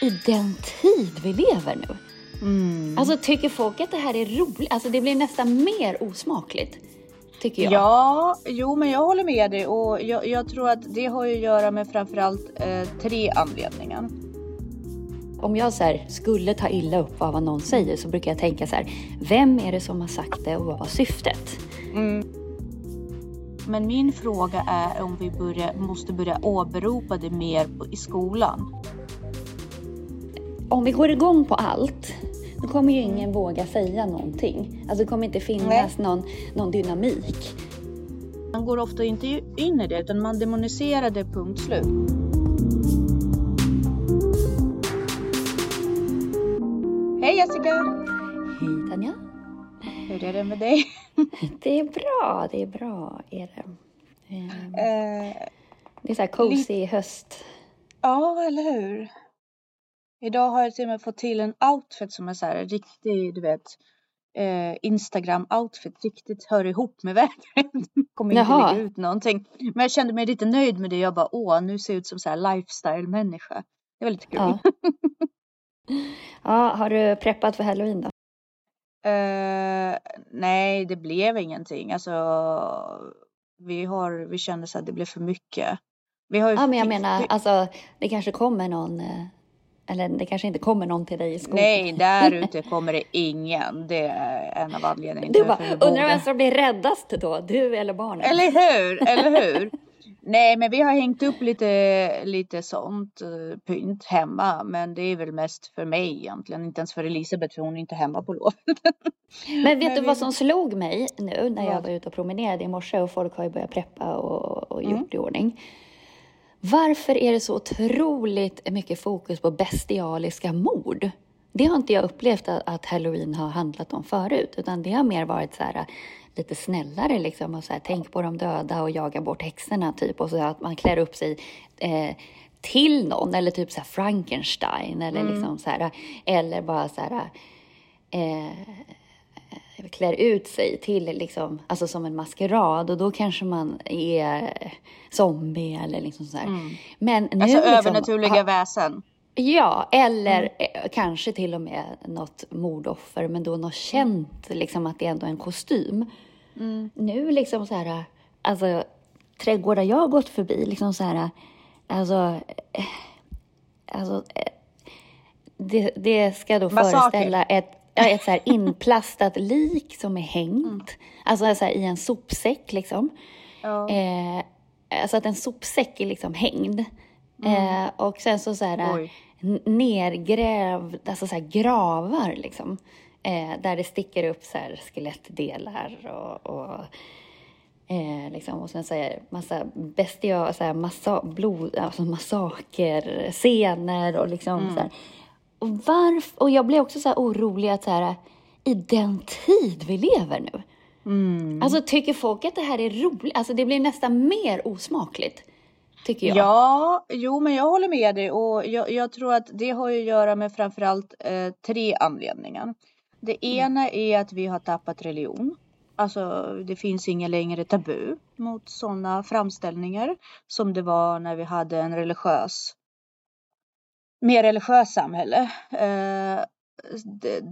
i den tid vi lever nu. Mm. Alltså tycker folk att det här är roligt? Alltså det blir nästan mer osmakligt. Tycker jag. Ja, jo men jag håller med dig och jag, jag tror att det har ju att göra med framförallt eh, tre anledningar. Om jag så här, skulle ta illa upp av vad någon säger så brukar jag tänka så här, vem är det som har sagt det och vad var syftet? Men min fråga är om vi börja, måste börja åberopa det mer i skolan. Om vi går igång på allt, då kommer ju ingen våga säga någonting. Alltså det kommer inte finnas någon, någon dynamik. Man går ofta inte in i det utan man demoniserar det punkt slut. Hej Jessica! Hej Tanja! Hur är det med dig? Det är bra, det är bra. Är det. Eh, Det är så här cozy höst. ja, eller hur? Idag har jag till och med fått till en outfit som är så här riktig, du vet, eh, Instagram-outfit. Riktigt hör ihop med vädret. Kommer inte Jaha. lägga ut någonting. Men jag kände mig lite nöjd med det. Jag bara, åh, nu ser jag ut som så här lifestyle-människa. Det var lite kul. Ja. ja, har du preppat för halloween då? Eh, nej, det blev ingenting. Alltså, vi har, vi kände så att det blev för mycket. Vi har Ja, men jag menar, alltså det kanske kommer någon, eh, eller det kanske inte kommer någon till dig i skolan. Nej, där ute kommer det ingen. Det är en av anledningarna Du bara, undrar vem som blir räddast då? Du eller barnen? Eller hur, eller hur? Nej, men vi har hängt upp lite, lite sånt eh, pynt hemma. Men det är väl mest för mig egentligen. Inte ens för Elisabeth, för hon är inte hemma på lov. Men vet Men du vad som slog mig nu när jag var ute och promenerade i morse och folk har ju börjat preppa och, och Mm. gjort i ordning. Varför är det så otroligt mycket fokus på bestialiska mord? Det har inte jag upplevt att, halloween har handlat om förut, utan det har mer varit så här lite snällare liksom och så här, tänk på de döda och jaga bort häxorna typ och så att man klär upp sig eh, till någon eller typ så Frankenstein eller liksom så här eller bara så här eh, klär ut sig till liksom, alltså som en maskerad och då kanske man är zombie eller liksom så här. Men nu Alltså liksom, övernaturliga har- väsen. Ja, eller eh, kanske till och med något mordoffer, men då något känt, liksom att det ändå är en kostym. Nu liksom så här, alltså trädgårdar jag har gått förbi, liksom så här, alltså, eh, alltså eh, det, det ska då Massaker. föreställa ett, ja, ett så här inplastat lik som är hängt, alltså så här, i en sopsäck liksom. Ja. Eh, alltså att en sopsäck är liksom hängd. Eh, och sen så, så här, nergrävd, alltså så här gravar liksom. Eh, där det sticker upp så här skelettdelar och, och Eh, liksom, och sen så här, massa bestia, så här, massa, blod, alltså massakerscener och liksom så här. Och, varf, och jag blev också så orolig att så här, i den tid vi lever nu. Alltså tycker folk att det här är roligt? Alltså det blir nästan mer osmakligt. Tycker jag. Ja, jo men jag håller med dig och jag, jag tror att det har ju att göra med framförallt eh, tre anledningar. Det ena är att vi har tappat religion. Alltså det finns ingen längre tabu mot sådana framställningar som det var när vi hade en religiös, mer religiös samhälle. Eh, det,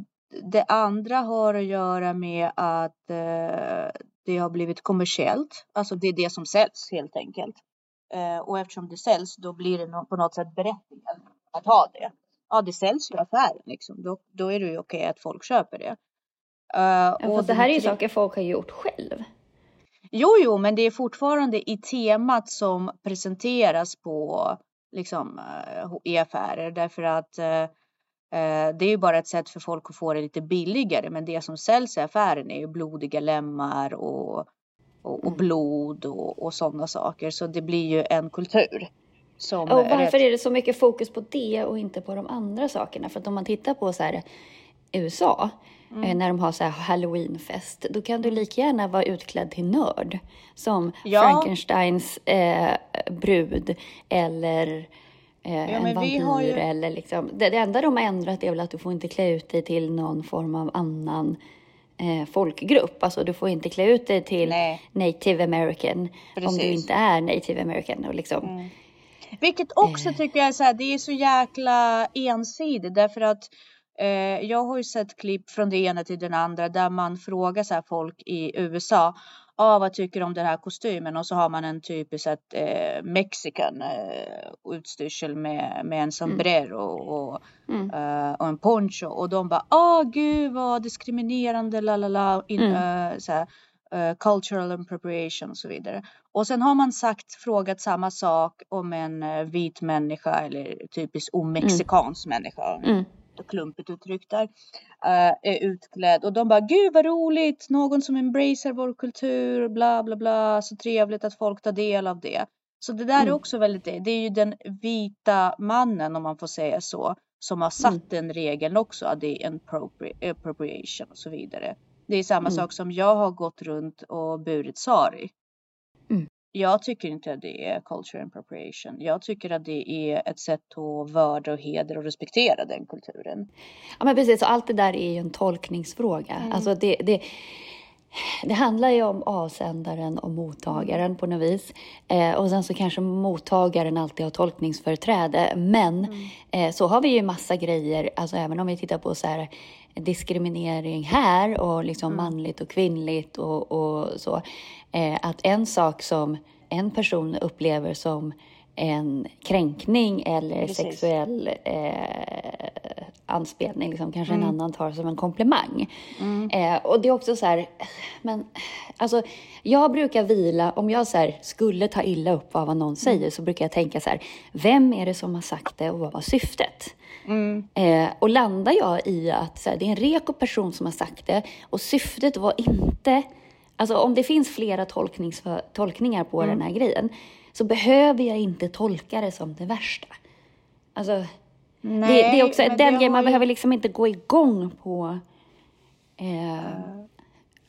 det andra har att göra med att eh, det har blivit kommersiellt. Alltså det är det som säljs helt enkelt. Eh, och eftersom det säljs då blir det på något sätt berättigat att ha det. Ja, det säljs ju i affären liksom. Då, då är det ju okej att folk köper det. Ja, och det här är ju saker folk har gjort själv. Jo, jo, men det är fortfarande i temat som presenteras på liksom eh, i affärer därför att eh, eh, det är ju bara ett sätt för folk att få det lite billigare. Men det som säljs i affären är ju blodiga lemmar och, och, och blod och, och sådana saker. Så det blir ju en kultur. Som Och är varför rätt- är det så mycket fokus på det och inte på de andra sakerna? För att om man tittar på så här USA, Mm. eh, när de har så här halloweenfest, då kan du lika gärna vara utklädd till nörd. Som Ja. Frankensteins eh, brud eller eh, en men vi vampyr ju- eller liksom. Det, det enda de har ändrat är väl att du får inte klä ut dig till någon form av annan eh, folkgrupp. Alltså du får inte klä ut dig till Nej. native american om du Precis. inte är native american. Och liksom. Vilket också tycker jag är så här, det är så jäkla ensidigt därför att eh, jag har ju sett klipp från det ena till den andra där man frågar så folk i USA ah, vad tycker du om den här kostymen? Och så har man en typisk eh, mexican eh, utstyrsel med, med en sombrero och, mm. uh, och en poncho och de bara, ah gud vad diskriminerande, la la la, mm. uh, uh, cultural appropriation och så vidare. Och sen har man sagt, frågat samma sak om en uh, vit människa eller typiskt omexikansk mm. människa. Mm klumpigt uttryckt där, uh, är utklädd och de bara gud vad roligt, någon som embracear vår kultur, bla bla bla, så trevligt att folk tar del av det. Så det där mm. är också väldigt, det är ju den vita mannen om man får säga så, som har satt mm. den regeln också, att det är appropriation och så vidare. Det är samma mm. sak som jag har gått runt och burit sari. Mm. Jag tycker inte att det är culture appropriation. Jag tycker att det är ett sätt att vörda och hedra och respektera den kulturen. Ja men precis, och allt det där är ju en tolkningsfråga. Mm. Alltså det, det, det handlar ju om avsändaren och mottagaren på något vis. Eh, och sen så kanske mottagaren alltid har tolkningsföreträde. Men mm. eh, så har vi ju massa grejer, alltså även om vi tittar på så här, diskriminering här och liksom mm. manligt och kvinnligt och, och så. Eh, att en sak som en person upplever som en kränkning eller Precis. sexuell eh, anspelning, liksom, kanske mm. en annan tar som en komplimang. Mm. Eh, och det är också så här, men alltså, jag brukar vila, om jag så här, skulle ta illa upp av vad någon mm. säger, så brukar jag tänka så här, vem är det som har sagt det och vad var syftet? Mm. Eh, och landar jag i att så här, det är en reko person som har sagt det och syftet var inte, alltså om det finns flera tolkningar på mm. den här grejen, så behöver jag inte tolka det som det värsta. Alltså, Nej, det, det, är också den grejen, man ju... behöver liksom inte gå igång på eh,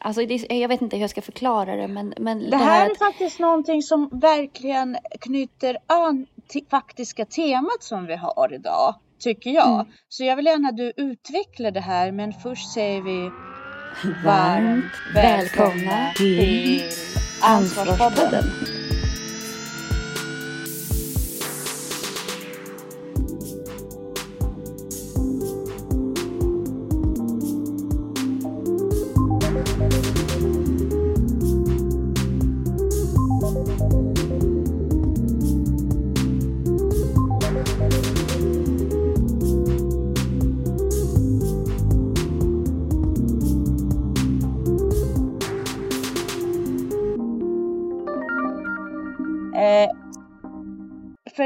Alltså det, jag vet inte hur jag ska förklara det men, men det, det här, är att... faktiskt någonting som verkligen knyter an till faktiska temat som vi har idag. Tycker jag. Mm. Så jag vill gärna att du utvecklar det här men först säger vi Varmt välkomna till Ansvarspodden.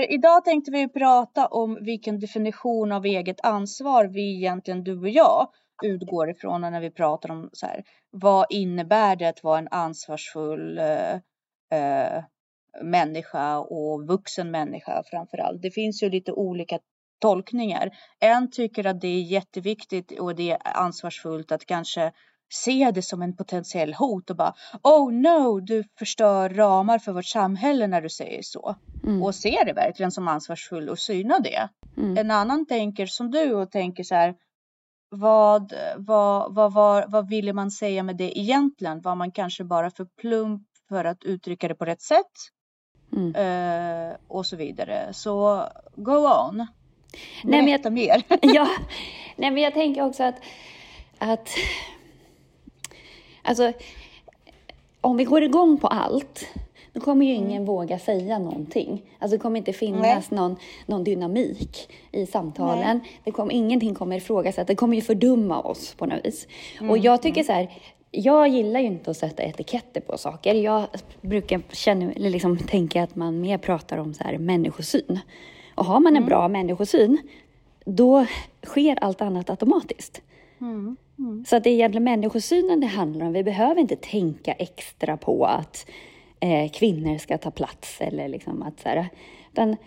Idag tänkte vi prata om vilken definition av eget ansvar vi egentligen, du och jag, utgår ifrån när vi pratar om så här. Vad innebär det att vara en ansvarsfull eh, eh, människa och vuxen människa framför allt. Det finns ju lite olika tolkningar. En tycker att det är jätteviktigt och det är ansvarsfullt att kanske se det som en potentiell hot och bara Oh no, du förstör ramar för vårt samhälle när du säger så. Mm. Och ser det verkligen som ansvarsfull och syna det. Mm. En annan tänker som du och tänker så här vad, vad, vad, vad, vad ville man säga med det egentligen? Var man kanske bara för plump för att uttrycka det på rätt sätt? Mm. Uh, och så vidare. Så go on. Berätta nej, men jag, mer. ja, nej, men jag tänker också att, att Alltså, om vi går igång på allt, då kommer ju ingen mm. våga säga någonting. Alltså det kommer inte finnas någon, någon dynamik i samtalen. Det kommer, ingenting kommer ifrågasättas. Det kommer ju fördumma oss på något vis. Mm. Och jag tycker mm. så här, jag gillar ju inte att sätta etiketter på saker. Jag brukar känna, eller liksom tänka att man mer pratar om så här människosyn. Och har man en mm. bra människosyn, då sker allt annat automatiskt. Mm. Mm. Så att det är egentligen människosynen det handlar om. Vi behöver inte tänka extra på att eh, kvinnor ska ta plats eller liksom att så här, utan,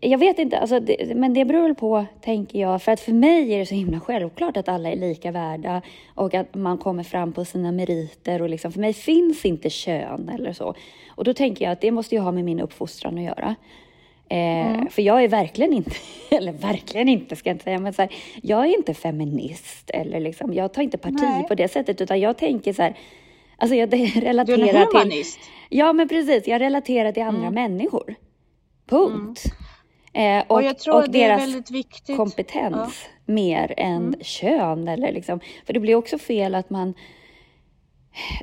jag vet inte, alltså det, men det beror väl på, tänker jag, för att för mig är det så himla självklart att alla är lika värda och att man kommer fram på sina meriter och liksom, för mig finns inte kön eller så. Och då tänker jag att det måste ju ha med min uppfostran att göra. Eh, mm. För jag är verkligen inte, eller verkligen inte ska jag inte säga, men så här, jag är inte feminist eller liksom, jag tar inte parti Nej. på det sättet utan jag tänker så här, alltså jag relaterar du är en humanist. till... Ja men precis, jag relaterar till andra mm. människor. Punkt. Eh, och, Och jag tror och deras kompetens mer än Mm. kön. Eller liksom. För det blir också fel att man...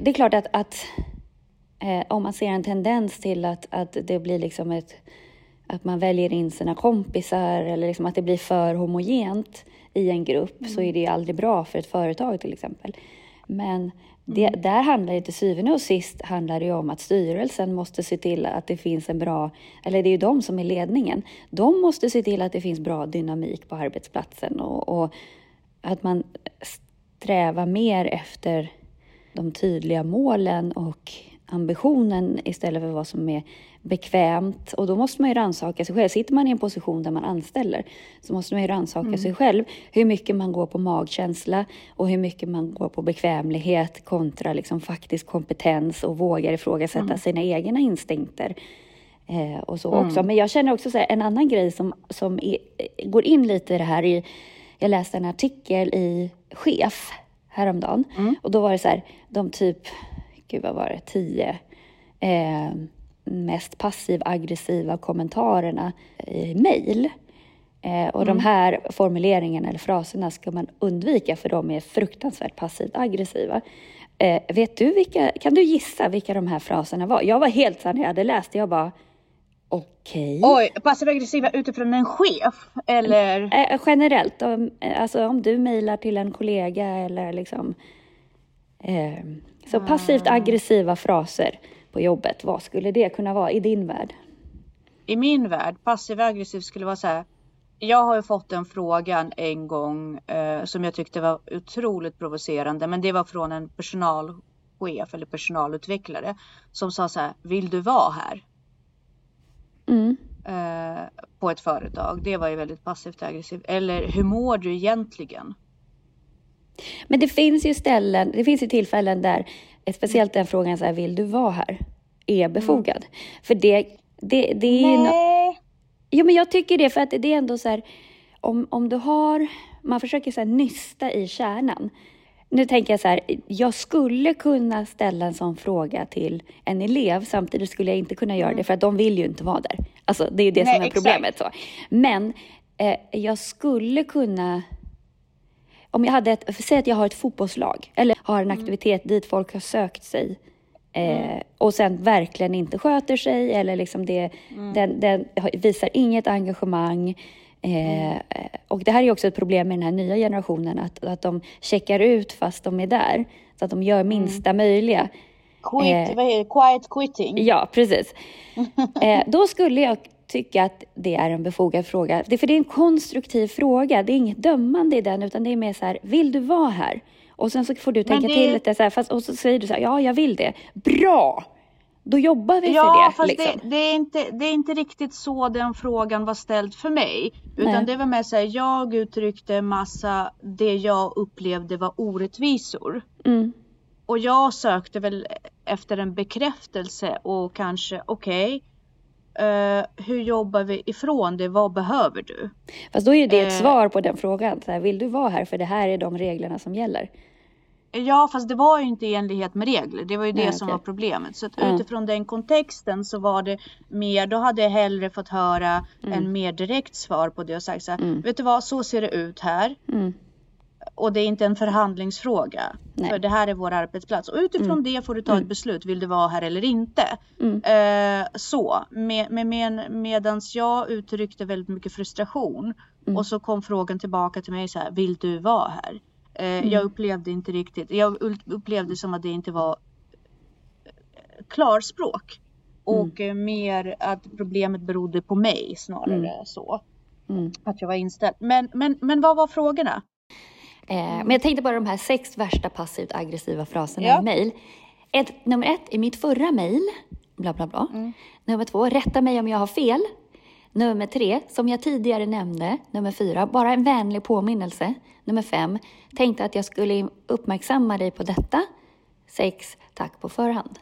Det är klart att, att eh, om man ser en tendens till att, att det blir liksom ett... Att man väljer in sina kompisar eller liksom att det blir för homogent i en grupp så Mm. är det aldrig bra för ett företag till exempel. Men det, Mm. där handlar det till syvende och sist handlar det ju om att styrelsen måste se till att det finns en bra, eller det är ju de som är ledningen, de måste se till att det finns bra dynamik på arbetsplatsen och, och att man strävar mer efter de tydliga målen och ambitionen istället för vad som är bekvämt. Och då måste man ju rannsaka sig själv. Sitter man i en position där man anställer så måste man ju rannsaka sig själv. Hur mycket man går på magkänsla och hur mycket man går på bekvämlighet kontra liksom faktisk kompetens och vågar ifrågasätta sina egna instinkter. Eh, och så också. Men jag känner också så här, en annan grej som, som är, går in lite i det här. I, jag läste en artikel i Chef häromdagen och då var det så här, de typ, gud vad var det, tio eh, mest passiv-aggressiva kommentarerna i mejl. Eh, och de här formuleringarna eller fraserna ska man undvika för de är fruktansvärt passivt aggressiva. Eh, vet du vilka, kan du gissa vilka de här fraserna var? Jag var helt så här när jag hade läst jag bara okej. Oj, passiv aggressiva utifrån en chef eller? Eh, generellt, om, eh, alltså om du mejlar till en kollega eller liksom eh, så passivt aggressiva fraser på jobbet, vad skulle det kunna vara i din värld? I min värld, passiv aggressiv skulle vara så här. Jag har ju fått den frågan en gång eh, som jag tyckte var otroligt provocerande. Men det var från en personalchef eller personalutvecklare som sa så här. Vill du vara här? Mm. Eh, på ett företag. Det var ju väldigt passivt aggressivt. Eller hur mår du egentligen? Men det finns ju ställen, det finns ju tillfällen där, speciellt den frågan så här, vill du vara här? Är befogad. För det, det, det är ju... Nej. Jo, men jag tycker det, för att det är ändå så här, om, om du har, man försöker så här nysta i kärnan. Nu tänker jag så här, jag skulle kunna ställa en sån fråga till en elev, samtidigt skulle jag inte kunna göra det, för att de vill ju inte vara där. Alltså, det är ju det Nej, som är exakt. problemet. Så. Men eh, jag skulle kunna om jag hade ett, säg att jag har ett fotbollslag eller har en aktivitet dit folk har sökt sig eh, och sen verkligen inte sköter sig eller liksom det, den, den visar inget engagemang. Eh, Och det här är också ett problem med den här nya generationen, att, att de checkar ut fast de är där. Så att de gör minsta möjliga. Quit, Eh? Quiet quitting. Ja, precis. Eh, då skulle jag tycka att det är en befogad fråga. Det, för det är en konstruktiv fråga. Det är inget dömande i den, utan det är mer så här, vill du vara här? Och sen så får du tänka det- till lite, så här, fast, och så säger du så här, ja, jag vill det. Bra! Då jobbar vi Ja, för det. fast liksom. det, det, är inte, det är inte riktigt så den frågan var ställd för mig. Utan Nej. det var mer så här, jag uttryckte massa det jag upplevde var orättvisor. Mm. Och jag sökte väl efter en bekräftelse och kanske, okej, eh, hur jobbar vi ifrån det? Vad behöver du? Fast då är ju det ett Eh. svar på den frågan. Så här, vill du vara här? För det här är de reglerna som gäller. Ja, fast det var ju inte i enlighet med regler. Det var ju det Nej, som okej. var problemet. Så att Ja. utifrån den kontexten så var det mer, då hade jag hellre fått höra en mer direkt svar på det och sagt så här, vet du vad, så ser det ut här. Mm. Och det är inte en förhandlingsfråga. Nej. För det här är vår arbetsplats. Och utifrån det får du ta ett beslut. Vill du vara här eller inte? Mm. Eh, så. Med, med, med, medans jag uttryckte väldigt mycket frustration. Mm. Och så kom frågan tillbaka till mig så här. Vill du vara här? Eh, Mm. Jag upplevde inte riktigt. Jag upplevde som att det inte var eh, klarspråk. Och eh, mer att problemet berodde på mig snarare så. Mm. Att jag var inställd. Men, men, men vad var frågorna? Eh, men jag tänkte bara de här sex värsta passivt aggressiva fraserna Ja. i mejl. Nummer ett, i mitt förra mejl, bla bla bla. Nummer två, rätta mig om jag har fel. Nummer tre, som jag tidigare nämnde. Nummer fyra, bara en vänlig påminnelse. Nummer fem, tänkte att jag skulle uppmärksamma dig på detta. Sex, tack på förhand.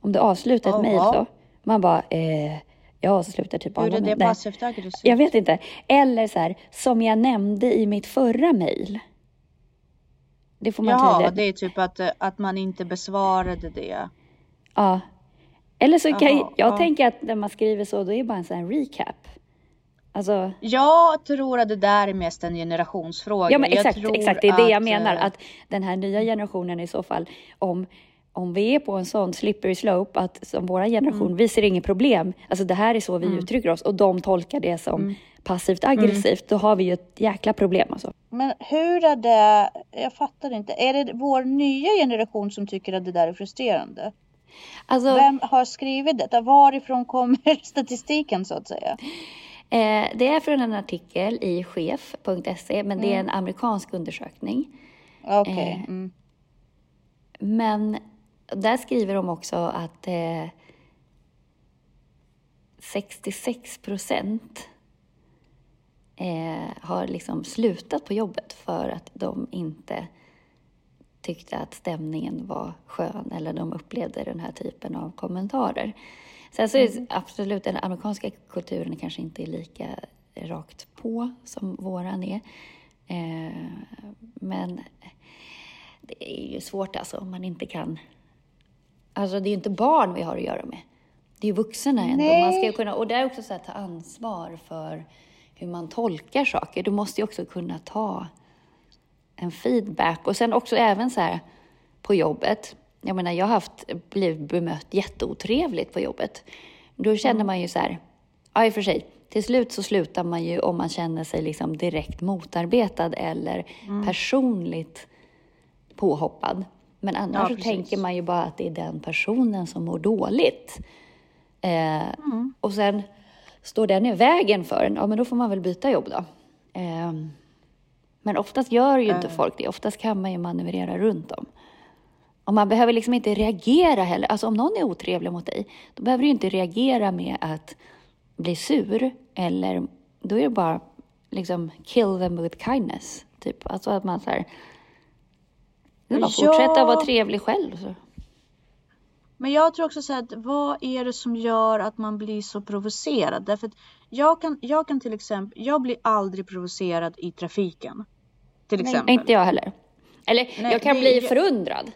Om du avslutar ett Jaha. mejl så, man bara, eh, jag avslutar typ Hur alla är det passivt aggressivt? Jag vet inte. Eller så här, som jag nämnde i mitt förra mejl. Det får man Jaha, tydligen... det är typ att, eh, att man inte besvarade det. Ja. Eller så kan Jaha, jag, jag ja. tänker att när man skriver så, då är det bara en sån här recap. Alltså, Jag tror att det där är mest en generationsfråga. ja men Jag exakt, exakt, det är det jag att, menar. eh, Att den här nya generationen i så fall, om, om vi är på en sån slippery slope, att som vår generation, Mm. vi ser inget problem. Alltså det här är så vi uttrycker oss och de tolkar det som Mm. Passivt aggressivt, då har vi ju ett jäkla problem alltså. Men hur är det, jag fattar inte, är det vår nya generation som tycker att det där är frustrerande? alltså Vem har skrivit detta? Varifrån kommer statistiken så att säga? Eh, det är från en artikel i chef.se, men det är en amerikansk undersökning. Okej. Eh, Mm. Men där skriver de också att eh, 66 procent eh, har liksom slutat på jobbet för att de inte tyckte att stämningen var skön eller de upplevde den här typen av kommentarer. Sen så är det absolut, den amerikanska kulturen kanske inte är lika rakt på som våran är. Eh, men det är ju svårt alltså om man inte kan... Alltså det är ju inte barn vi har att göra med. Det är ju vuxna ändå. Nej. Man ska kunna, och det är också så att ta ansvar för hur man tolkar saker. Du måste ju också kunna ta en feedback. Och sen också även så här på jobbet. Jag menar, jag har haft, blivit bemött jätteotrevligt på jobbet. Då känner man ju så här, ja i och för sig, till slut så slutar man ju om man känner sig liksom direkt motarbetad eller personligt påhoppad. Men annars Ja, så tänker man ju bara att det är den personen som mår dåligt. Eh, Och sen står den i vägen för en, ja men då får man väl byta jobb då. Eh, men oftast gör ju inte folk det. Oftast kan man ju manövrera runt dem. Och man behöver liksom inte reagera heller. Alltså om någon är otrevlig mot dig, då behöver du inte reagera med att bli sur. Eller då är det bara liksom kill them with kindness. Typ. Alltså att man så här, det är bara Ja. fortsätta vara trevlig själv. Så. Men jag tror också så här att vad är det som gör att man blir så provocerad? Därför att jag kan, jag kan till exempel, jag blir aldrig provocerad i trafiken. Till Nej, exempel. inte jag heller. Eller Nej, jag kan det- bli förundrad.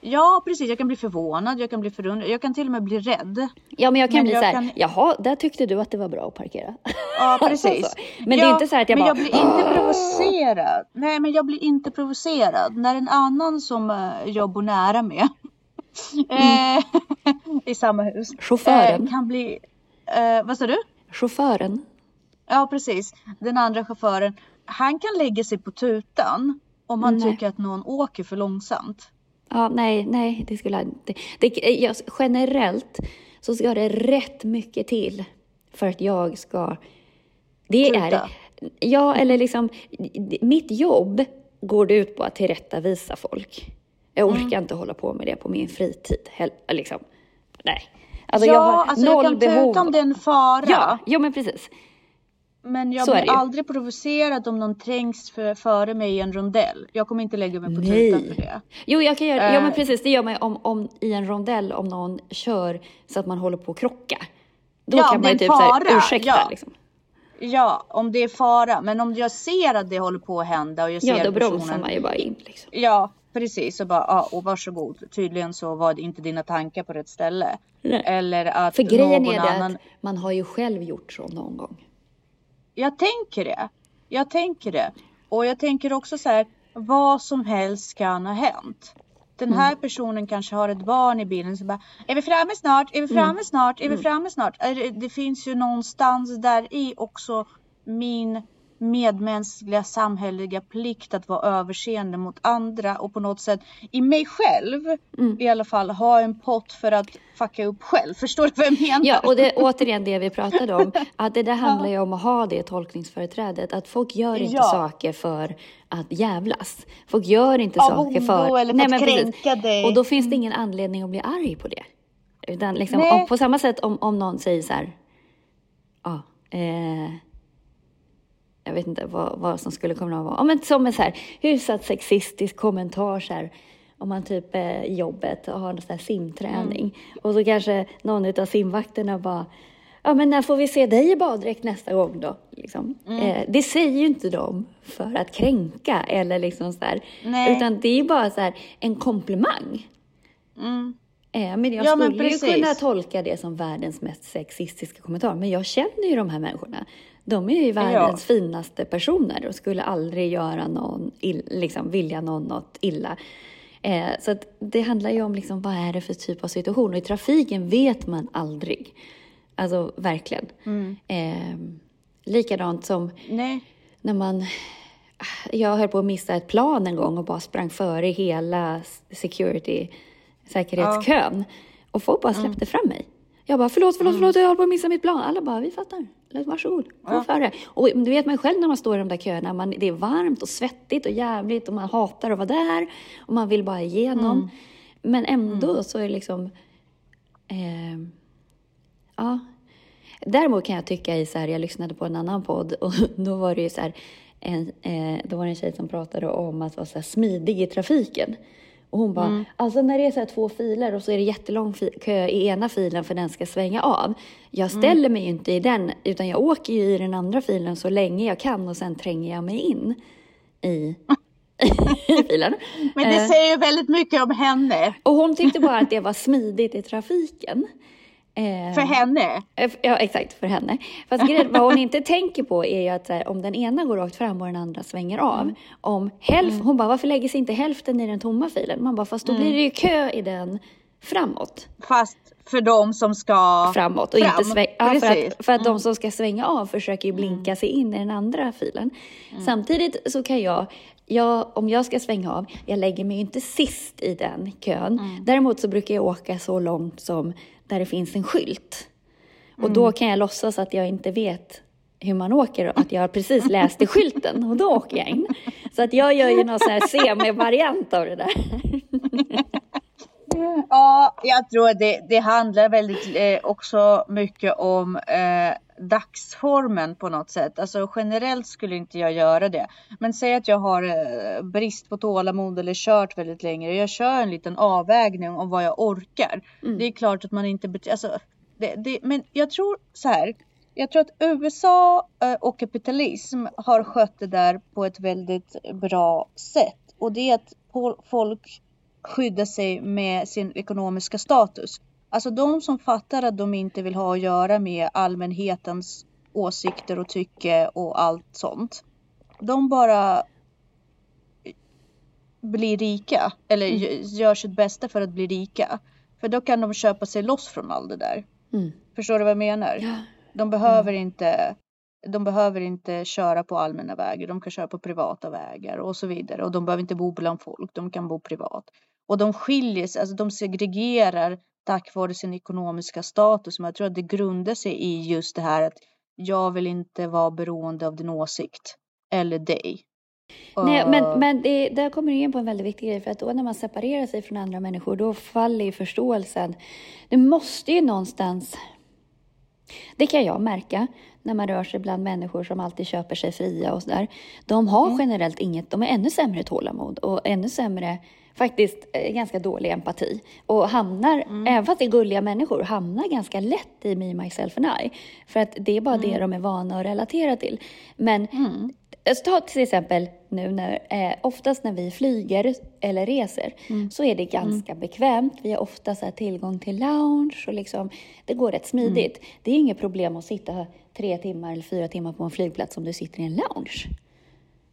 Ja, precis. Jag kan bli förvånad, jag kan bli förundrad, jag kan till och med bli rädd. Ja, men jag kan Men bli jag så här, kan- jaha, där tyckte du att det var bra att parkera. Ja, precis. Så. Men det är Ja, inte så att jag men bara... jag blir inte provocerad. Nej, men jag blir inte provocerad när en annan som eh, jag bor nära med eh, i samma hus Chauffören. eh, kan bli... Eh, vad sa du? Chauffören. Ja, precis. Den andra chauffören. Han kan lägga sig på tutan om han Nej. tycker att någon åker för långsamt. Ja, nej, nej, det skulle jag inte. Det, jag, generellt så ska det rätt mycket till för att jag ska... Det är... Tuta. Ja, eller liksom... Mitt jobb går det ut på att tillrättavisa folk. Jag Mm. orkar inte hålla på med det på min fritid. hell- Liksom. Nej. Alltså ja, jag har alltså noll jag kan behov. tuta om det är en fara. Ja, ja, men precis. Men jag Så blir aldrig provocerad om någon trängs för, före mig i en rondell. Jag kommer inte lägga mig på tutan för det. Jo, jag kan göra, ja, men Eh. precis. Det gör man om, om, i en rondell om någon kör så att man håller på att krocka. Då Ja, kan man ju typ så här, ursäkta. ja. Liksom. Ja, om det är fara. Men om jag ser att det håller på att hända och jag ser Ja, då bromsar personen. man ju bara in. Liksom. Ja, precis. Och bara, ja, och varsågod. Tydligen så var det inte dina tankar på rätt ställe. Nej. Eller att För grejen någon är det annan... att man har ju själv gjort så någon gång. Jag tänker det. Jag tänker det. Och jag tänker också så här, vad som helst kan ha hänt. Den här Mm. personen kanske har ett barn i bilen som bara, är vi framme snart? Är vi Mm. framme snart? Är vi framme snart? Det finns ju någonstans där i också min medmänskliga samhälleliga plikt att vara överseende mot andra och på något sätt i mig själv Mm. i alla fall ha en pott för att fucka upp själv. Förstår du vad jag menar? Ja, och det är återigen det vi pratade om. Att det där handlar ju om att ha det tolkningsföreträdet. Att folk gör inte Ja. saker för att jävlas. Folk gör inte Av saker för... eller för att precis. kränka dig. Och då finns det ingen anledning att bli arg på det. Utan liksom, Nej. om, på samma sätt om, om någon säger så här... Ja, eh, jag vet inte vad, vad som skulle kunna vara. Men som en så här hyfsat sexistisk kommentar så här. Om man typ är i jobbet och har en sån här simträning. Mm. Och så kanske någon av simvakterna bara Ja, men när får vi se dig i baddräkt nästa gång då? Liksom. Mm. Eh, det säger ju inte de för att kränka eller liksom så här. Utan det är ju bara så här en komplimang. Mm. Eh, men jag Ja, men skulle ju precis. kunna tolka det som världens mest sexistiska kommentar. Men jag känner ju de här människorna. De är ju världens finaste personer och skulle aldrig göra någon, ill, liksom vilja någon något illa. Eh, så det handlar ju om liksom, vad är det för typ av situation. Och i trafiken vet man aldrig. Alltså verkligen. Eh, likadant som Nej. när man... Jag höll på att missa ett plan en gång och bara sprang före hela security, säkerhetskön. Och folk bara släppte fram mig. Jag bara, förlåt, förlåt, förlåt, jag håller på att missa mitt plan. Alla bara, vi fattar. Varsågod, gå Ja. före. Och du vet man själv när man står i de där köerna, man, det är varmt och svettigt och jävligt och man hatar att vara där och man vill bara igenom. Men ändå så är det liksom... Eh, ja. Däremot kan jag tycka i så här, jag lyssnade på en annan podd och då var det ju så här, en, eh, då var det en tjej som pratade om att vara så här smidig i trafiken. Och hon bara, alltså när det är så här två filer och så är det jättelång kö i ena filen för den ska svänga av. Jag ställer mig ju inte i den, utan jag åker ju i den andra filen så länge jag kan och sen tränger jag mig in i, i filen. Men det Eh, säger ju väldigt mycket om henne. och hon tyckte bara att det var smidigt i trafiken. Eh, För henne. Eh, Ja, exakt, för henne. Fast grejen, vad hon inte tänker på är ju att här, om den ena går rakt fram och den andra svänger av. Om hälf, Hon bara, varför lägger sig inte hälften i den tomma filen? Man bara, fast då blir det ju kö i den framåt. Fast för de som ska Framåt och fram. inte sväng, ja, för att, för att de som ska svänga av försöker ju blinka sig in i den andra filen. Samtidigt så kan jag, jag, om jag ska svänga av, jag lägger mig ju inte sist i den kön. Däremot så brukar jag åka så långt som där det finns en skylt. Och då kan jag låtsas att jag inte vet hur man åker och att jag har precis läst i skylten och då åker jag in. Så att jag gör ju någon sån här semi-variant av det där. Ja, jag tror att det, det handlar väldigt eh, också mycket om eh, dagsformen på något sätt. Alltså generellt skulle inte jag göra det. Men säg att jag har eh, brist på tålamod eller kört väldigt länge. Jag kör en liten avvägning om vad jag orkar. Det är klart att man inte... Alltså, det, det, men jag tror så här. Jag tror att USA eh, och kapitalism har skött det där på ett väldigt bra sätt. Och det är att folk skyddar sig med sin ekonomiska status. Alltså de som fattar att de inte vill ha att göra med allmänhetens åsikter och tycke och allt sånt. De bara blir rika eller gö- gör sitt bästa för att bli rika. För då kan de köpa sig loss från allt det där. Mm. Förstår du vad jag menar? Ja. De behöver inte de behöver inte köra på allmänna vägar, de kan köra på privata vägar och så vidare. Och de behöver inte bo bland folk, de kan bo privat. Och de skiljer sig, alltså de segregerar tack vare sin ekonomiska status. Men jag tror att det grundar sig i just det här att jag vill inte vara beroende av din åsikt eller dig. Nej, men, men det, där kommer du in på en väldigt viktig grej. För att då när man separerar sig från andra människor, då faller ju förståelsen. Det måste ju någonstans... Det kan jag märka när man rör sig bland människor som alltid köper sig fria och sådär. De har Mm. generellt inget, de är ännu sämre tålamod och ännu sämre, faktiskt eh, ganska dålig empati. Och hamnar, Mm. även fast det är gulliga människor, hamnar ganska lätt i me, myself and I. För att det är bara Mm. det de är vana att relatera till. Men Alltså, ta till exempel nu när, eh, oftast när vi flyger eller reser så är det ganska bekvämt. Vi har ofta så tillgång till lounge och liksom, det går rätt smidigt. Det är inget problem att sitta tre timmar eller fyra timmar på en flygplats om du sitter i en lounge.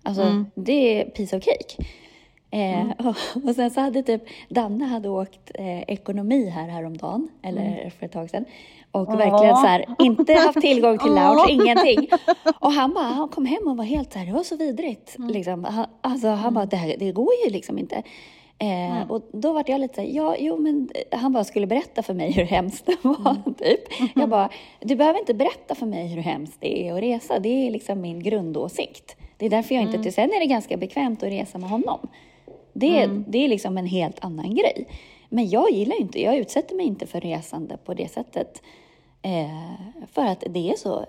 Alltså, det är piece of cake. Eh, och, och sen så hade typ Danne hade åkt eh, ekonomi här häromdagen, eller för ett tag sedan. Och verkligen så här, inte haft tillgång till lounge, ingenting. Och han bara, han kom hem och var helt så här, det var så vidrigt. Liksom. Han, alltså han bara, det, här, det går ju liksom inte. Eh, Och då var jag lite så här, ja, jo men han bara skulle berätta för mig hur hemskt det var, typ. Jag bara, du behöver inte berätta för mig hur hemskt det är att resa. Det är liksom min grundåsikt. Det är därför jag inte, sen är det ganska bekvämt att resa med honom. Det, det är liksom en helt annan grej. Men jag gillar inte, jag utsätter mig inte för resande på det sättet. Eh, för att det är så,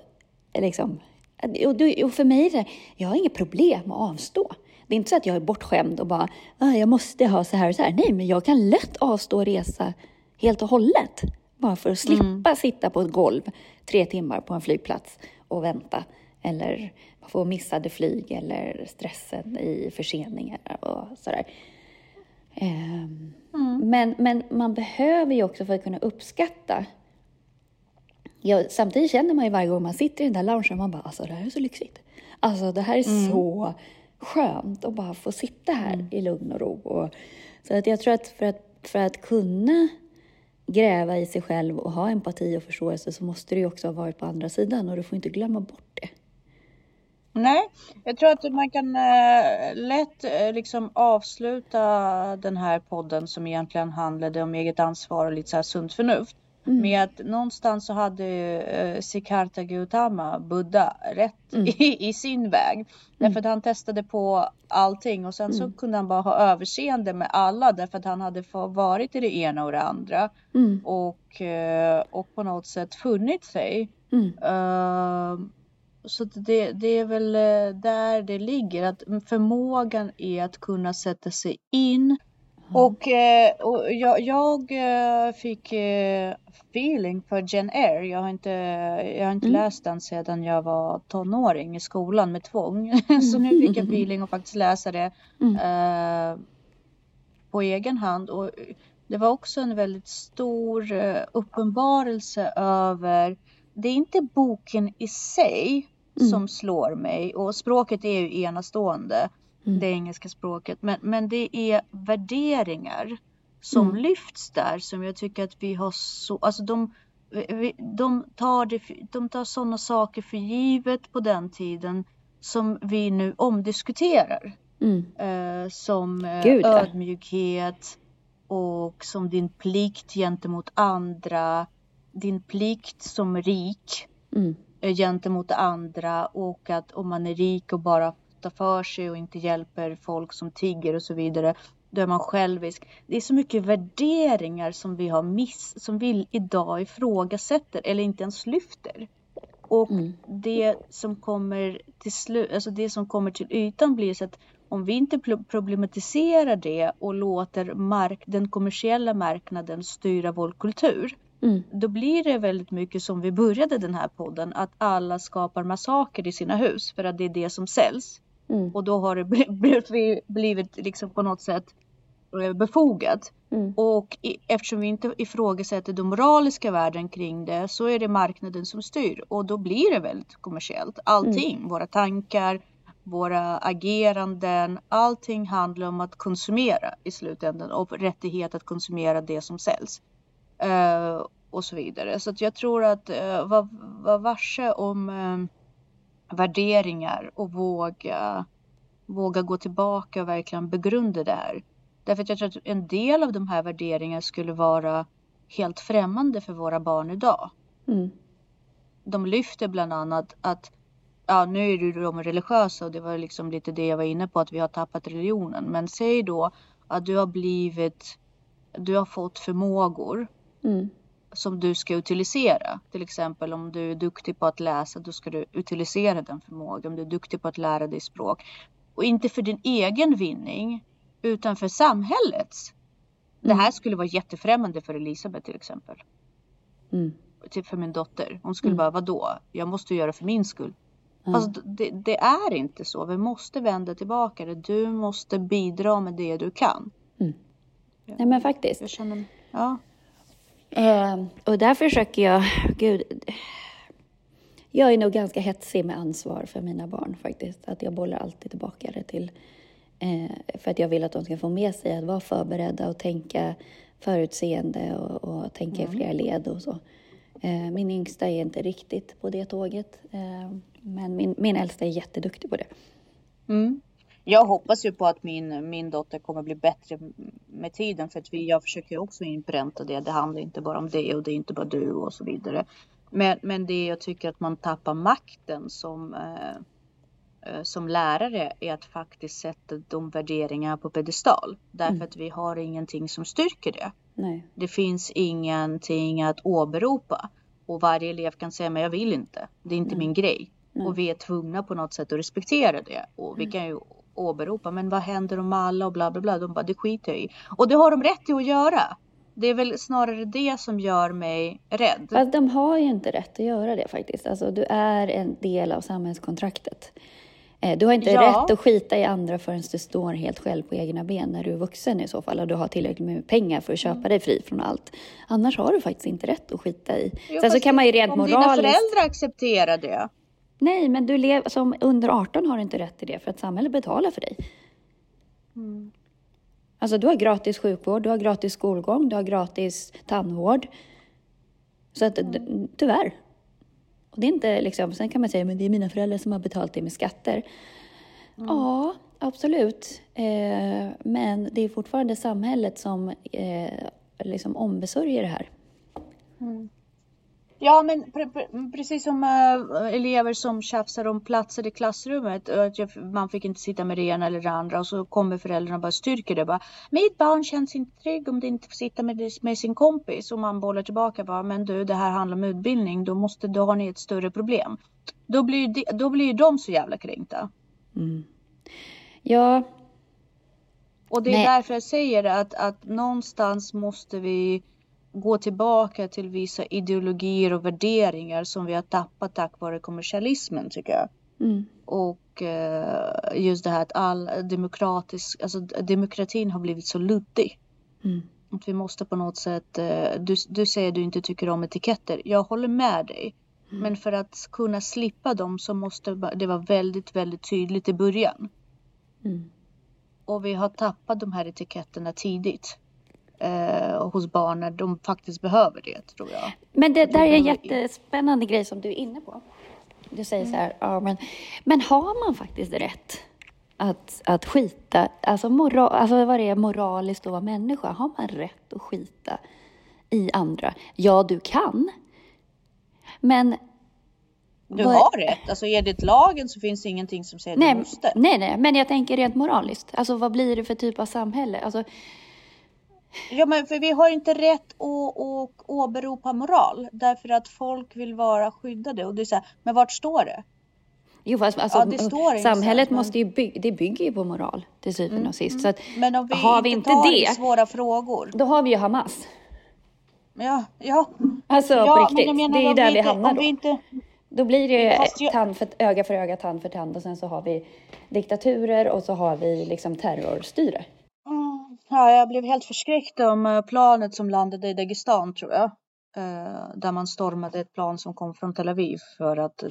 liksom, och, och för mig är det, jag har inget problem att avstå. Det är inte så att jag är bortskämd och bara, ah, jag måste ha så här och så här. Nej, men jag kan lätt avstå resa helt och hållet. Bara för att slippa sitta på ett golv tre timmar på en flygplats och vänta. Eller få missade flyg eller stressen i förseningar och sådär. Um, mm. men, men man behöver ju också för att kunna uppskatta Ja, samtidigt känner man ju varje gång man sitter i den där loungen, man bara alltså det här är så lyxigt. Alltså det här är mm. så skönt att bara få sitta här mm. i lugn och ro. Och, så att jag tror att för, att för att kunna gräva i sig själv och ha empati och förståelse så måste du ju också ha varit på andra sidan och du får inte glömma bort det. Nej, jag tror att man kan äh, lätt äh, liksom avsluta den här podden som egentligen handlade om eget ansvar och lite så här sunt förnuft Mm. Med att någonstans så hade eh, Siddhartha Gautama, Buddha, rätt mm. i, i, sin väg. Mm. Därför att han testade på allting och sen så mm. kunde han bara ha överseende med alla därför att han hade varit i det ena och det andra. Mm. Och, eh, och på något sätt funnit sig. Uh, så det, det är väl där det ligger, att förmågan är att kunna sätta sig in och, och jag, jag, fick feeling för Jen Eyre. Jag har inte, jag har inte mm. läst den sedan jag var tonåring i skolan med tvång. så nu fick jag feeling att faktiskt läsa det mm. på egen hand. Och det var också en väldigt stor uppenbarelse över, det är inte boken i sig mm. som slår mig och språket är ju enastående. Mm. Det engelska språket. Men, men det är värderingar som mm. lyfts där som jag tycker att vi har så, alltså de, de tar, det, de tar sådana saker för givet på den tiden som vi nu omdiskuterar. Mm. Eh, som eh, Gud, ödmjukhet och som din plikt gentemot andra, din plikt som rik mm. Eh, gentemot andra och att om man är rik och bara tar för sig och inte hjälper folk som tigger och så vidare då är man självisk. Det är så mycket värderingar som vi har miss, som vi idag ifrågasätter eller inte ens lyfter. Och mm. det som kommer till slut, alltså det som kommer till ytan blir så att om vi inte problematiserar det och låter mark, den kommersiella marknaden styra vår kultur. Mm. Då blir det väldigt mycket som vi började den här podden, att alla skapar massaker i sina hus för att det är det som säljs. Mm. Och då har det blivit, blivit liksom på något sätt Eh, befogat. Mm. Och eftersom vi inte ifrågasätter de moraliska värden kring det så är det marknaden som styr och då blir det väldigt kommersiellt. Allting, mm. våra tankar, våra ageranden, allting handlar om att konsumera i slutändan och rättighet att konsumera det som säljs. Uh, och så vidare. Så jag tror att uh, vara var varse om uh, värderingar och våga, våga gå tillbaka och verkligen begrunda det här. Därför att jag tror att en del av de här värderingarna skulle vara helt främmande för våra barn idag. Mm. De lyfter bland annat att ja, nu är ju de religiösa och det var liksom lite det jag var inne på att vi har tappat religionen. Men säg då att du har blivit, du har fått förmågor mm. som du ska utilisera. Till exempel om du är duktig på att läsa, då ska du utilisera den förmågan. Om du är duktig på att lära dig språk. Och inte för din egen vinning, utan för samhällets. Mm. Det här skulle vara jättefrämmande för Elisabeth till exempel. Mm. Typ för min dotter. Hon skulle mm. bara, vadå? Jag måste göra för min skull. Mm. Alltså, det, det, är inte så. Vi måste vända tillbaka det. Du måste bidra med det du kan. Mm. Ja. Nej men faktiskt. Jag känner, ja. Eh, och där försöker jag, gud. Jag är nog ganska hetsig med ansvar för mina barn faktiskt. Att jag bollar alltid tillbaka det till Eh, för att jag vill att de ska få med sig att vara förberedda och tänka förutseende och, och tänka mm. i flera led och så. Eh, min yngsta är inte riktigt på det tåget, eh, men min, min äldsta är jätteduktig på det. Mm. Jag hoppas ju på att min, min dotter kommer bli bättre med tiden för att vi, jag försöker också inpränta det. Det handlar inte bara om det och det är inte bara du och så vidare. Men, men det jag tycker att man tappar makten som eh, Eh, som lärare är att faktiskt sätta de värderingarna på pedestal. Därför mm. att vi har ingenting som styrker det. Nej. Det finns ingenting att åberopa. Och varje elev kan säga, men jag vill inte. Det är inte Nej. min grej. Nej. Och vi är tvungna på något sätt att respektera det. Och vi mm. kan ju åberopa, men vad händer om alla och bla bla bla. De bara, det skiter jag i. Och det har de rätt till att göra. Det är väl snarare det som gör mig rädd. Fast de har ju inte rätt att göra det faktiskt. Alltså, du är en del av samhällskontraktet. Eh, Du har inte Ja. rätt att skita i andra förrän du står helt själv på egna ben när du är vuxen i så fall och du har tillräckligt med pengar för att köpa Mm. dig fri från allt. Annars har du faktiskt inte rätt att skita i. Jo, Sen så kan man ju rent Om dina moraliskt... föräldrar accepterar det. Nej, men du lever som under 18 har du inte rätt till det för att samhället betalar för dig. Mm. Alltså du har gratis sjukvård, du har gratis skolgång, du har gratis tandvård. Så att d- tyvärr. Och det är inte liksom, sen kan man säga men det är mina föräldrar som har betalt det med skatter. Ja, absolut. Eh, men det är fortfarande samhället som eh, liksom ombesörjer det här. Ja, men pre pre precis som äh, elever som tjafsar om platser i klassrummet. och Att jag, man fick inte sitta med det ena eller det andra och så kommer föräldrarna och bara styrker det. Bara, Mitt barn känns inte trygg om det inte får sitta med, med sin kompis. Och man bollar tillbaka bara, men du det här handlar om utbildning. Då, måste, då har ni ett större problem. Då blir, de, då blir de så jävla kränkta. Ja, Och det är Nej. därför jag säger att, att någonstans måste vi gå tillbaka till vissa ideologier och värderingar som vi har tappat tack vare kommersialismen tycker jag. mm, Och eh, just det här att all demokratisk, alltså demokratin har blivit så luddig. mm, Att vi måste på något sätt, eh, du, du säger att du inte tycker om etiketter. Jag håller med dig. Men för att kunna slippa dem så måste det vara väldigt, väldigt tydligt i början. mm. Och vi har tappat de här etiketterna tidigt. Eh, hos barn när de faktiskt behöver det tror jag. Men det där är en jättespännande grej som du är inne på. Du säger så här, ja, men, men har man faktiskt rätt att, att skita, alltså, mora, alltså vad det är moraliskt att vara människa, har man rätt att skita i andra? Ja, du kan. Men Du Vad- har rätt. Alltså enligt lagen så finns det ingenting som säger att nej, du måste. nej, nej, men jag tänker rent moraliskt. Alltså vad blir det för typ av samhälle? Alltså, Ja men för vi har inte rätt att, att åberopa moral. Därför att folk vill vara skyddade. Och det är så här, men vart står det? jo, fast, alltså, Ja, samhället men- måste ju bygga, det bygger ju på moral till syvende och sist. Så att, Men om vi har vi inte inte tar det, svåra frågor. då har vi ju Hamas. Ja, ja. Alltså ja på riktigt, menar det är ju där vi inte, hamnar då. vi inte, Då blir det ju tand för, öga för öga, tand för tand och sen så har vi diktaturer och så har vi liksom terrorstyre. Ja, jag blev helt förskräckt om eh, planet som landade i Dagestan tror jag. Eh, Där man stormade ett plan som kom från Tel Aviv för att eh,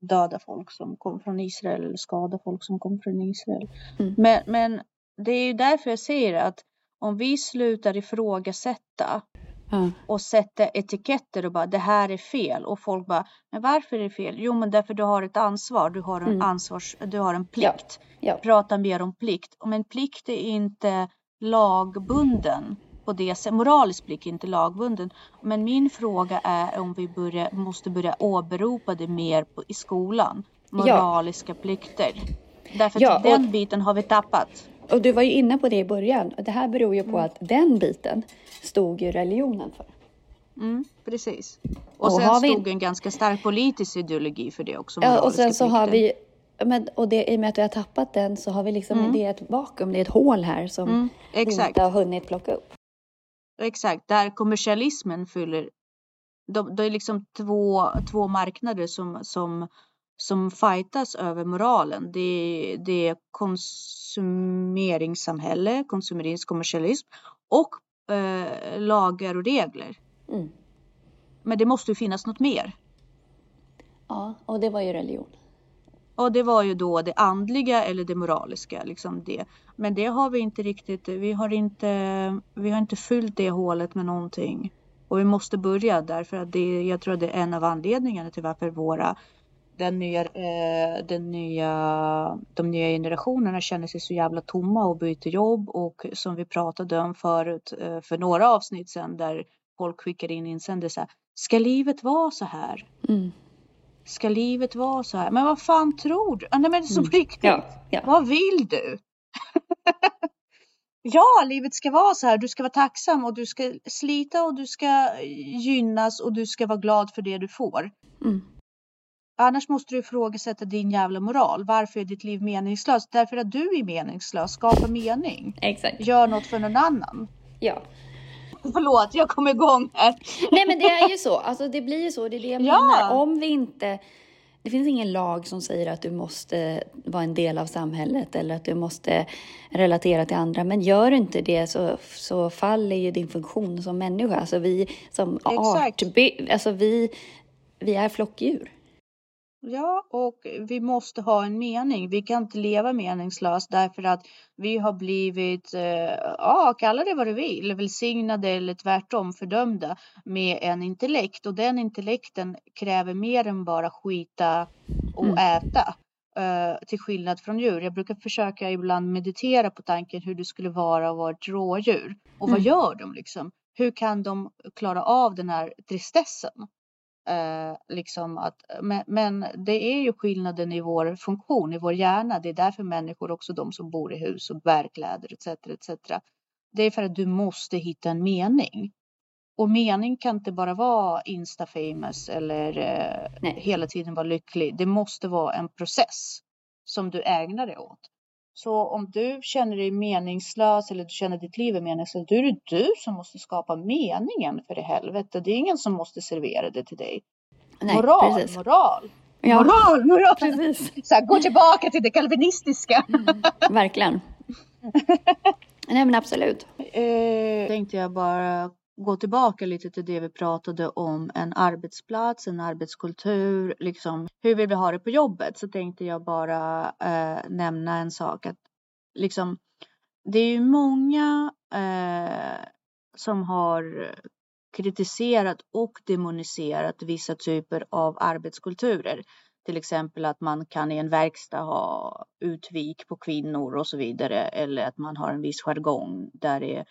döda folk som kom från Israel eller skada folk som kom från Israel. Mm. Men, men det är ju därför jag säger att om vi slutar ifrågasätta Ja. och sätta etiketter och bara det här är fel och folk bara men varför är det fel? Jo men därför du har ett ansvar, du har en Mm. ansvars, du har en plikt Ja. prata mer om plikt. Men plikt är inte lagbunden på det sättet. Moralisk plikt är inte lagbunden. Men min fråga är om vi börjar, måste börja åberopa det mer på, i skolan. Moraliska plikter. Därför att Ja, och- den biten har vi tappat. Och du var ju inne på det i början. Det här beror ju Mm. på att den biten stod ju religionen för. Mm, precis. Och, Och sen har vi- stod en ganska stark politisk ideologi för det också. Ja, och sen så har plikter. vi men, och det, i och med att vi har tappat den så har vi liksom, det är ett vakuum, det är ett hål här som Mm, exakt. inte har hunnit plocka upp. Exakt, där kommersialismen fyller. De, det är liksom två, två marknader som, som, som fightas över moralen. Det, är- det är konsumeringssamhälle, konsumerism, kommersialism och eh, lagar och regler. Mm. Men det måste ju finnas något mer. Ja, och det var ju religion. Och det var ju då det andliga eller det moraliska. Liksom det. Men det har vi inte riktigt. Vi har inte, vi har inte fyllt det hålet med någonting. Och vi måste börja därför att det, jag tror att det är en av anledningarna till varför våra den nya, eh, den nya, de nya generationerna känner sig så jävla tomma och byter jobb och som vi pratade om förut eh, för några avsnitt sedan där folk skickar in insändare. Ska livet vara så här? Mm. Ska livet vara så här? Men vad fan tror du? Ah, Nej men så på riktigt. Ja, ja. Vad vill du? ja, livet ska vara så här. Du ska vara tacksam och du ska slita och du ska gynnas och du ska vara glad för det du får. Mm. Annars måste du ifrågasätta din jävla moral. Varför är ditt liv meningslöst? Därför att du är meningslös. Skapa mening. Exakt. Gör något för någon annan. Ja. Förlåt, jag kom igång här. Nej men det är ju så, alltså det blir ju så, det är det jag Ja. menar. Om vi inte, det finns ingen lag som säger att du måste vara en del av samhället eller att du måste relatera till andra. Men gör du inte det så, så faller ju din funktion som människa. Alltså vi som Exakt. art, alltså vi, vi är flockdjur. Ja, och vi måste ha en mening. Vi kan inte leva meningslöst därför att vi har blivit, eh, ja, kalla det vad du vill, välsignade eller tvärtom fördömda med en intellekt och den intellekten kräver mer än bara skita och Mm. äta. eh, till skillnad från djur. Jag brukar försöka ibland meditera på tanken hur det skulle vara att vara ett rådjur. Och vad Mm. gör de liksom? Hur kan de klara av den här tristessen? Eh, liksom att, men, men det är ju skillnaden i vår funktion, i vår hjärna. Det är därför människor, också de som bor i hus och bär kläder etc. etc. Det är för att du måste hitta en mening. Och mening kan inte bara vara insta-famous eller eh, hela tiden vara lycklig. Det måste vara en process som du ägnar dig åt. Så om du känner dig meningslös eller du känner ditt liv är meningslöst, då är det du som måste skapa meningen för i helvete. Det är ingen som måste servera det till dig. Nej, moral, precis. moral, Ja, moral, moral. precis. Så här, gå tillbaka till det kalvinistiska. Verkligen. Nej, men absolut. Eh, tänkte jag bara gå tillbaka lite till det vi pratade om, en arbetsplats, en arbetskultur, liksom hur vill vi ha det på jobbet? Så tänkte jag bara eh, nämna en sak att liksom det är ju många eh, som har kritiserat och demoniserat vissa typer av arbetskulturer. Till exempel att man kan i en verkstad ha utvik på kvinnor och så vidare. Eller att man har en viss jargong där det är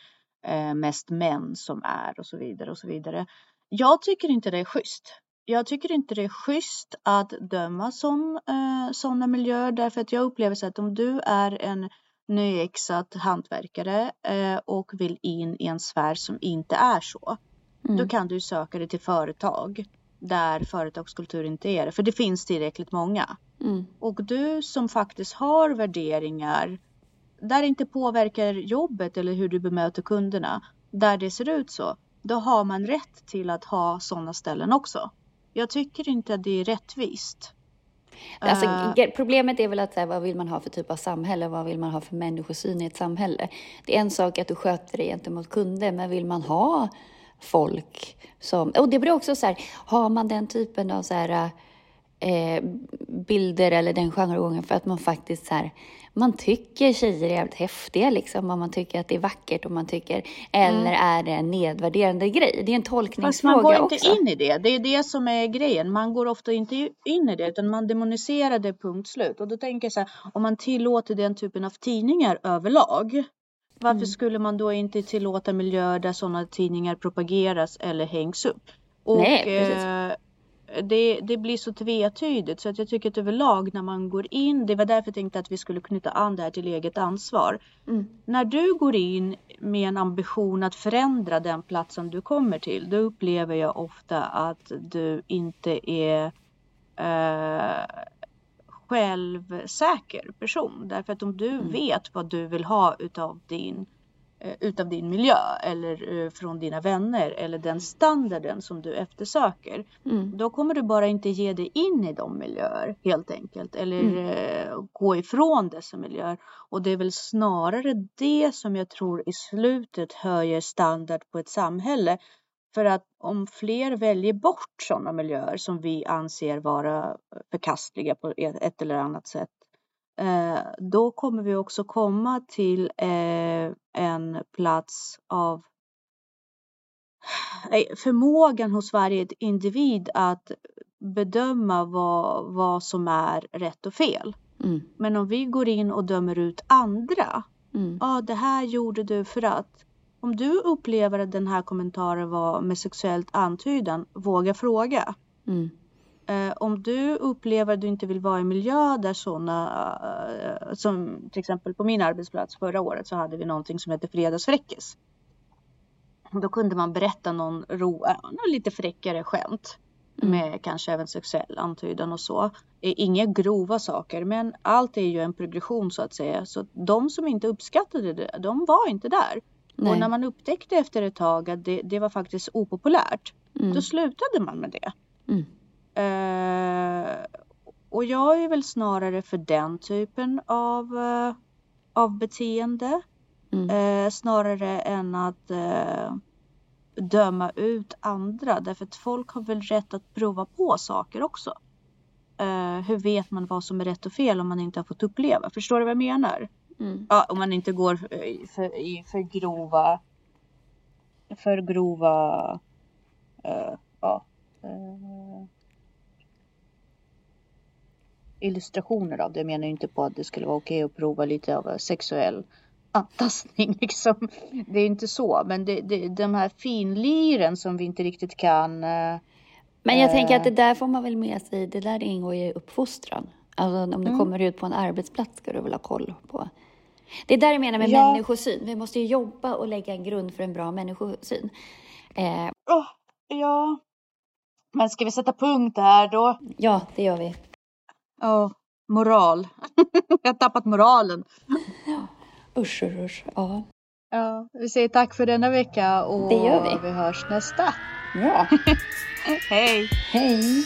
eh, mest män som är och så vidare och så vidare. Jag tycker inte det är schysst. Jag tycker inte det är schysst att döma som eh, sådana miljöer därför att jag upplever så att om du är en nyexad hantverkare eh, och vill in i en sfär som inte är så. Då Mm. kan du söka dig till företag där företagskultur inte är det. För det finns tillräckligt många. Mm. Och du som faktiskt har värderingar där det inte påverkar jobbet eller hur du bemöter kunderna. Där det ser ut så. Då har man rätt till att ha sådana ställen också. Jag tycker inte att det är rättvist. Alltså, Eh, problemet är väl att här, vad vill man ha för typ av samhälle? Vad vill man ha för människosyn i ett samhälle? Det är en sak att du sköter dig gentemot kunder, men vill man ha folk som... Och det blir också så här, har man den typen av så här, eh, bilder eller den jargongen för att man faktiskt så här, man tycker tjejer är jävligt häftiga liksom, och man tycker att det är vackert och man tycker, eller är det en nedvärderande grej? Det är en Fast man tolkningsfråga går inte också. in i det. Det är det som är grejen. Man går ofta inte in i det utan man demoniserar det punkt slut. Och då tänker jag så här, om man tillåter den typen av tidningar överlag. Varför Mm. skulle man då inte tillåta miljöer där sådana tidningar propageras eller hängs upp? Och Nej, precis. eh, det, det blir så tvetydigt så att jag tycker att överlag när man går in, det var därför jag tänkte att vi skulle knyta an det här till eget ansvar. Mm. När du går in med en ambition att förändra den platsen du kommer till, då upplever jag ofta att du inte är eh, självsäker person. Därför att om du Mm. vet vad du vill ha utav din, utav din miljö eller eh, från dina vänner eller den standarden som du eftersöker, Mm. då kommer du bara inte ge dig in i de miljöer helt enkelt. Eller Mm. eh, gå ifrån dessa miljöer. Och det är väl snarare det som jag tror i slutet höjer standard på ett samhälle. För att om fler väljer bort sådana miljöer som vi anser vara förkastliga på ett ett eller annat sätt. Eh, då kommer vi också komma till eh, en plats av förmågan hos varje individ att bedöma vad, vad som är rätt och fel. Mm. Men om vi går in och dömer ut andra. Mm. Ja, det här gjorde du för att. Om du upplever att den här kommentaren var med sexuellt antydan, våga fråga. Mm. Eh, om du upplever att du inte vill vara i miljö där sådana, eh, som till exempel på min arbetsplats förra året så hade vi någonting som hette fredagsfräckis. Då kunde man berätta någon, ro, någon lite fräckare skämt. Mm. Med kanske även sexuell antydan och så. Eh, Inga grova saker men allt är ju en progression så att säga. Så de som inte uppskattade det, de var inte där. Och Nej. när man upptäckte efter ett tag att det, det var faktiskt opopulärt. Mm. Då slutade man med det. Mm. Eh, och jag är väl snarare för den typen av, eh, av beteende. Mm. Eh, snarare än att eh, döma ut andra. Därför att folk har väl rätt att prova på saker också. Eh, hur vet man vad som är rätt och fel om man inte har fått uppleva? Förstår du vad jag menar? Mm. Ja, om man inte går i för, i för grova för grova eh, ja, eh, illustrationer av det. Jag menar inte på att det skulle vara okej att prova lite av sexuell antastning liksom. Det är inte så, men det, det, de här finliren som vi inte riktigt kan. eh, Men jag Eh. tänker att det där får man väl med sig, det där ingår ju i uppfostran. Alltså om du Mm. kommer ut på en arbetsplats ska du väl ha koll på. Det är där jag menar med Ja. människosyn. Vi måste ju jobba och lägga en grund för en bra människosyn. Eh, åh, ja. Men ska vi sätta punkt här då? ja, det gör vi. Ja, moral. jag har tappat moralen. Usch, usch. Ja. Ja, vi säger tack för denna vecka och Det gör vi. vi hörs nästa. ja. Hej! Hej!